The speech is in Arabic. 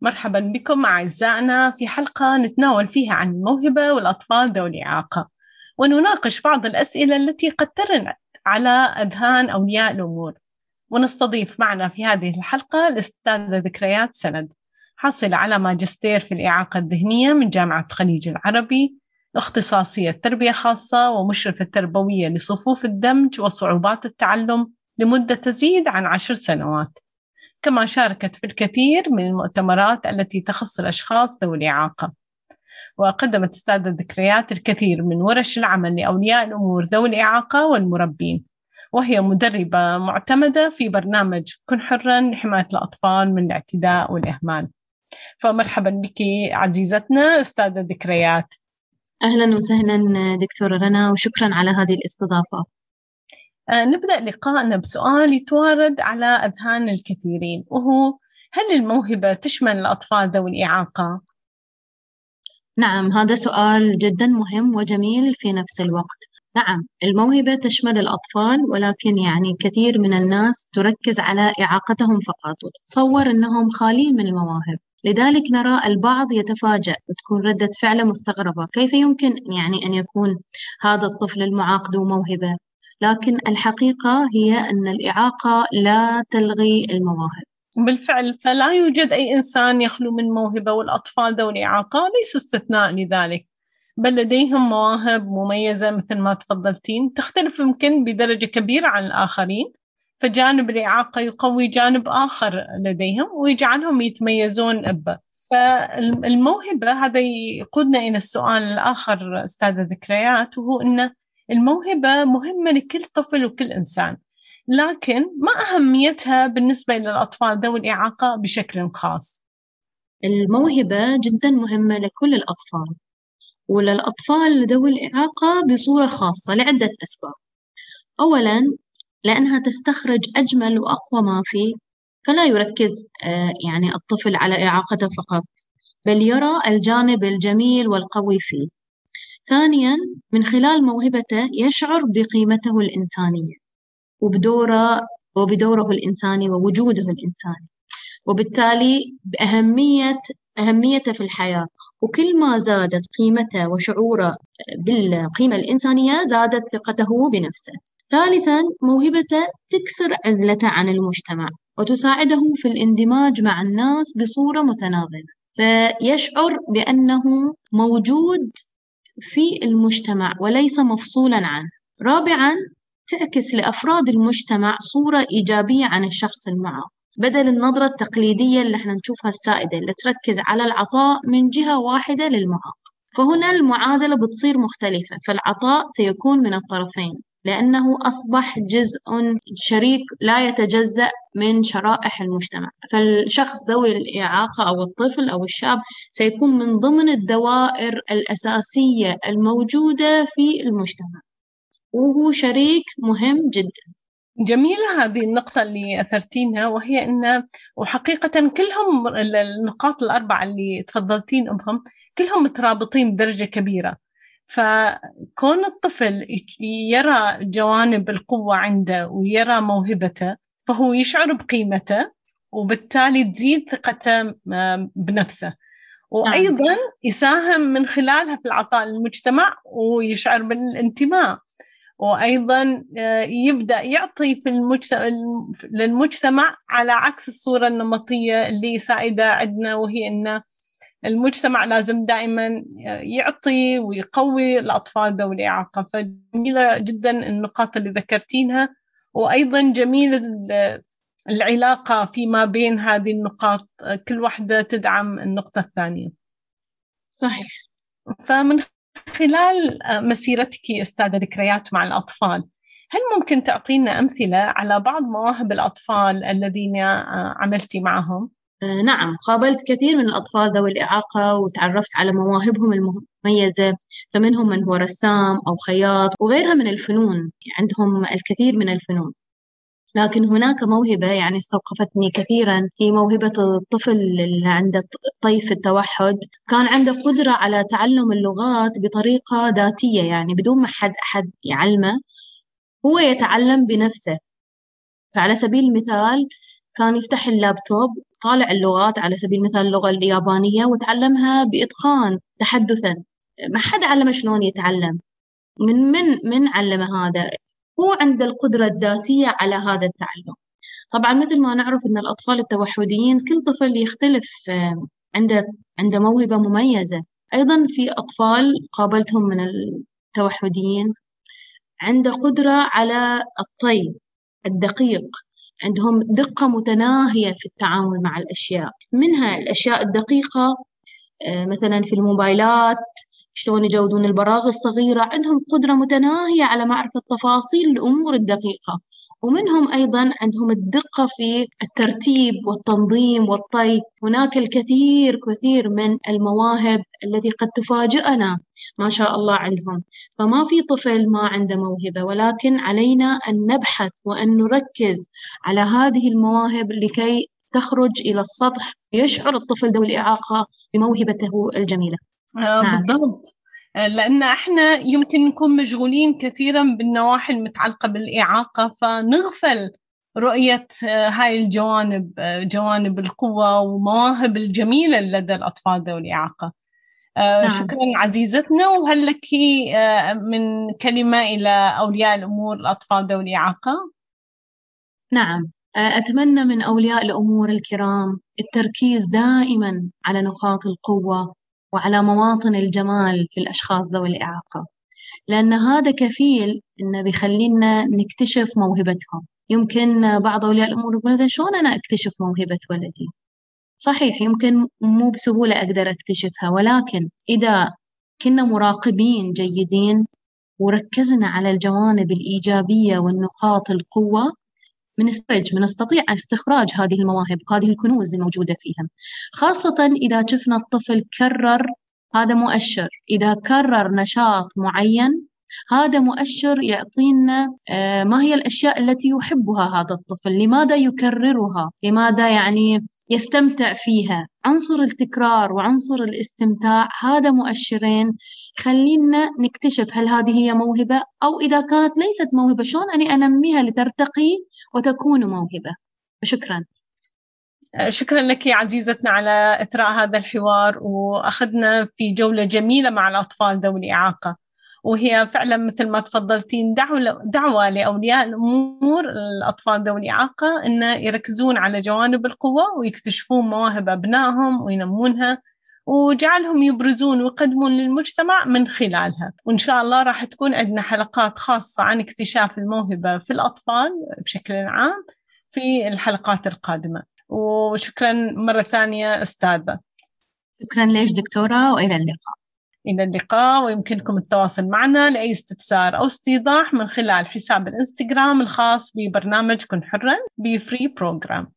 مرحبا بكم أعزائنا في حلقة نتناول فيها عن الموهبة والأطفال ذوي الإعاقة. ونناقش بعض الأسئلة التي قد ترن على أذهان أولياء الأمور. ونستضيف معنا في هذه الحلقة الأستاذة ذكريات سند حاصلة على ماجستير في الإعاقة الذهنية من جامعة خليج العربي اختصاصية تربية خاصة ومشرفة تربوية لصفوف الدمج وصعوبات التعلم لمدة تزيد عن عشر سنوات. كما شاركت في الكثير من المؤتمرات التي تخص الأشخاص ذوي الإعاقة وقدمت أستاذة ذكريات الكثير من ورش العمل لأولياء الأمور ذوي الإعاقة والمربين وهي مدربة معتمدة في برنامج كن حرا لحماية الأطفال من الاعتداء والإهمال فمرحبا بك عزيزتنا أستاذة ذكريات أهلا وسهلا دكتورة رنا وشكرا على هذه الاستضافة. نبدأ لقاءنا بسؤال يتوارد على أذهان الكثيرين وهو هل الموهبة تشمل الأطفال ذوي الإعاقة؟ نعم هذا سؤال جدا مهم وجميل في نفس الوقت. نعم الموهبة تشمل الأطفال ولكن يعني كثير من الناس تركز على إعاقتهم فقط وتتصور أنهم خالين من المواهب. لذلك نرى البعض يتفاجأ وتكون ردة فعله مستغربة. كيف يمكن يعني أن يكون هذا الطفل المعاق ذو موهبة؟ لكن الحقيقة هي أن الإعاقة لا تلغي المواهب بالفعل فلا يوجد أي إنسان يخلو من موهبة والأطفال ذوي الإعاقة ليسوا استثناء لذلك. بل لديهم مواهب مميزة مثل ما تفضلتين تختلف يمكن بدرجة كبيرة عن الآخرين. فجانب الإعاقة يقوي جانب آخر لديهم ويجعلهم يتميزون به فالموهبة هذا يقودنا إلى السؤال الآخر أستاذة ذكريات وهو أن الموهبة مهمة لكل طفل وكل إنسان لكن ما أهميتها بالنسبة للأطفال ذوي الإعاقة بشكل خاص؟ الموهبة جدا مهمة لكل الأطفال وللأطفال ذوي الإعاقة بصورة خاصة لعدة أسباب أولا لأنها تستخرج أجمل وأقوى ما فيه فلا يركز آه، يعني الطفل على إعاقته فقط بل يرى الجانب الجميل والقوي فيه ثانيا من خلال موهبته يشعر بقيمته الإنسانية وبدوره وبدوره الإنساني ووجوده الإنساني. وبالتالي بأهمية أهميته في الحياة. وكل ما زادت قيمته وشعوره بالقيمة الإنسانية زادت ثقته بنفسه. ثالثا موهبته تكسر عزلته عن المجتمع وتساعده في الاندماج مع الناس بصورة متناغمة. فيشعر بأنه موجود في المجتمع وليس مفصولا عنه. رابعا تعكس لأفراد المجتمع صورة إيجابية عن الشخص المعاق بدل النظرة التقليدية اللي إحنا نشوفها السائدة اللي تركز على العطاء من جهة واحدة للمعاق. فهنا المعادلة بتصير مختلفة فالعطاء سيكون من الطرفين. لأنه أصبح جزء شريك لا يتجزأ من شرائح المجتمع. فالشخص ذوي الإعاقة أو الطفل أو الشاب سيكون من ضمن الدوائر الأساسية الموجودة في المجتمع. وهو شريك مهم جدا. جميلة هذه النقطة اللي أثرتينها وهي أن وحقيقة كلهم النقاط الأربعة اللي تفضلتين أمهم كلهم مترابطين بدرجة كبيرة. فكون الطفل يرى جوانب القوة عنده ويرى موهبته فهو يشعر بقيمته وبالتالي تزيد ثقته بنفسه. وأيضا يساهم من خلالها في العطاء للمجتمع ويشعر بالانتماء. وأيضا آه، يبدأ يعطي في المجتمع للمجتمع على عكس الصورة النمطية اللي سائدة عندنا وهي ان المجتمع لازم دائما يعطي ويقوي الأطفال ذوي الإعاقة. فجميلة جدا النقاط اللي ذكرتينها. وأيضا جميل العلاقة فيما بين هذه النقاط. كل واحدة تدعم النقطة الثانية. صحيح. فمن خلال مسيرتك أستاذة ذكريات مع الأطفال هل ممكن تعطينا أمثلة على بعض مواهب الأطفال الذين عملتي معهم؟ آه، نعم قابلت كثير من الأطفال ذوي الإعاقة وتعرفت على مواهبهم المميزة فمنهم من هو رسام أو خياط وغيرها من الفنون عندهم الكثير من الفنون. لكن هناك موهبة يعني استوقفتني كثيرا هي موهبة الطفل اللي عنده طيف التوحد. كان عنده قدرة على تعلم اللغات بطريقة ذاتية يعني بدون ما حد أحد يعلمه. هو يتعلم بنفسه. فعلى سبيل المثال كان يفتح اللابتوب طالع اللغات على سبيل المثال اللغة اليابانية وتعلمها بإتقان تحدثا. ما حد علمه شلون يتعلم. من من من علم هذا؟ هو عنده القدرة الذاتية على هذا التعلم. طبعا مثل ما نعرف أن الأطفال التوحديين كل طفل يختلف عنده عنده موهبة مميزة. أيضا في أطفال قابلتهم من التوحديين. عنده قدرة على الطي الدقيق. عندهم دقة متناهية في التعامل مع الأشياء. منها الأشياء الدقيقة آه، مثلا في الموبايلات شلون يجودون البراغي الصغيرة؟ عندهم قدرة متناهية على معرفة تفاصيل الأمور الدقيقة. ومنهم أيضا عندهم الدقة في الترتيب والتنظيم والطي هناك الكثير كثير من المواهب التي قد تفاجئنا ما شاء الله عندهم. فما في طفل ما عنده موهبة ولكن علينا أن نبحث وأن نركز على هذه المواهب لكي تخرج إلى السطح. يشعر الطفل ذوي الإعاقة بموهبته الجميلة. نعم. بالضبط آه، لأن إحنا يمكن نكون مشغولين كثيرا بالنواحي المتعلقة بالإعاقة فنغفل رؤية آه، هاي الجوانب آه، جوانب القوة ومواهب الجميلة لدى الأطفال ذوي الإعاقة نعم. شكرا عزيزتنا وهل لك من كلمة إلى أولياء الأمور الأطفال ذوي الإعاقة؟ نعم أتمنى من أولياء الأمور الكرام التركيز دائما على نقاط القوة وعلى مواطن الجمال في الأشخاص ذوي الإعاقة. لأن هذا كفيل إنه بيخلينا نكتشف موهبتهم. يمكن بعض أولياء الأمور يقولون شلون أنا أكتشف موهبة ولدي؟ صحيح يمكن مو بسهولة أقدر أكتشفها ولكن إذا كنا مراقبين جيدين وركزنا على الجوانب الإيجابية والنقاط القوة بنستخرج بنستطيع استخراج هذه المواهب وهذه الكنوز الموجودة فيها. خاصة إذا شفنا الطفل كرر هذا مؤشر. إذا كرر نشاط معين هذا مؤشر يعطينا آه، ما هي الأشياء التي يحبها هذا الطفل؟ لماذا يكررها؟ لماذا يعني يستمتع فيها. عنصر التكرار وعنصر الاستمتاع هذا مؤشرين يخلينا نكتشف هل هذه هي موهبة أو إذا كانت ليست موهبة شلون أني أنميها لترتقي وتكون موهبة. شكرا. شكرا لك يا عزيزتنا على إثراء هذا الحوار وأخذنا في جولة جميلة مع الأطفال ذوي الإعاقة. وهي فعلا مثل ما تفضلتين دعوة, دعوة لأولياء الأمور الأطفال ذوي الإعاقة أن يركزون على جوانب القوة ويكتشفون مواهب أبنائهم وينمونها وجعلهم يبرزون ويقدمون للمجتمع من خلالها. وإن شاء الله راح تكون عندنا حلقات خاصة عن اكتشاف الموهبة في الأطفال بشكل عام في الحلقات القادمة. وشكرا مرة ثانية أستاذة. شكرا ليش دكتورة؟ وإلى اللقاء. إلى اللقاء ويمكنكم التواصل معنا لأي استفسار أو استيضاح من خلال حساب الإنستغرام الخاص ببرنامج كن حرا be free program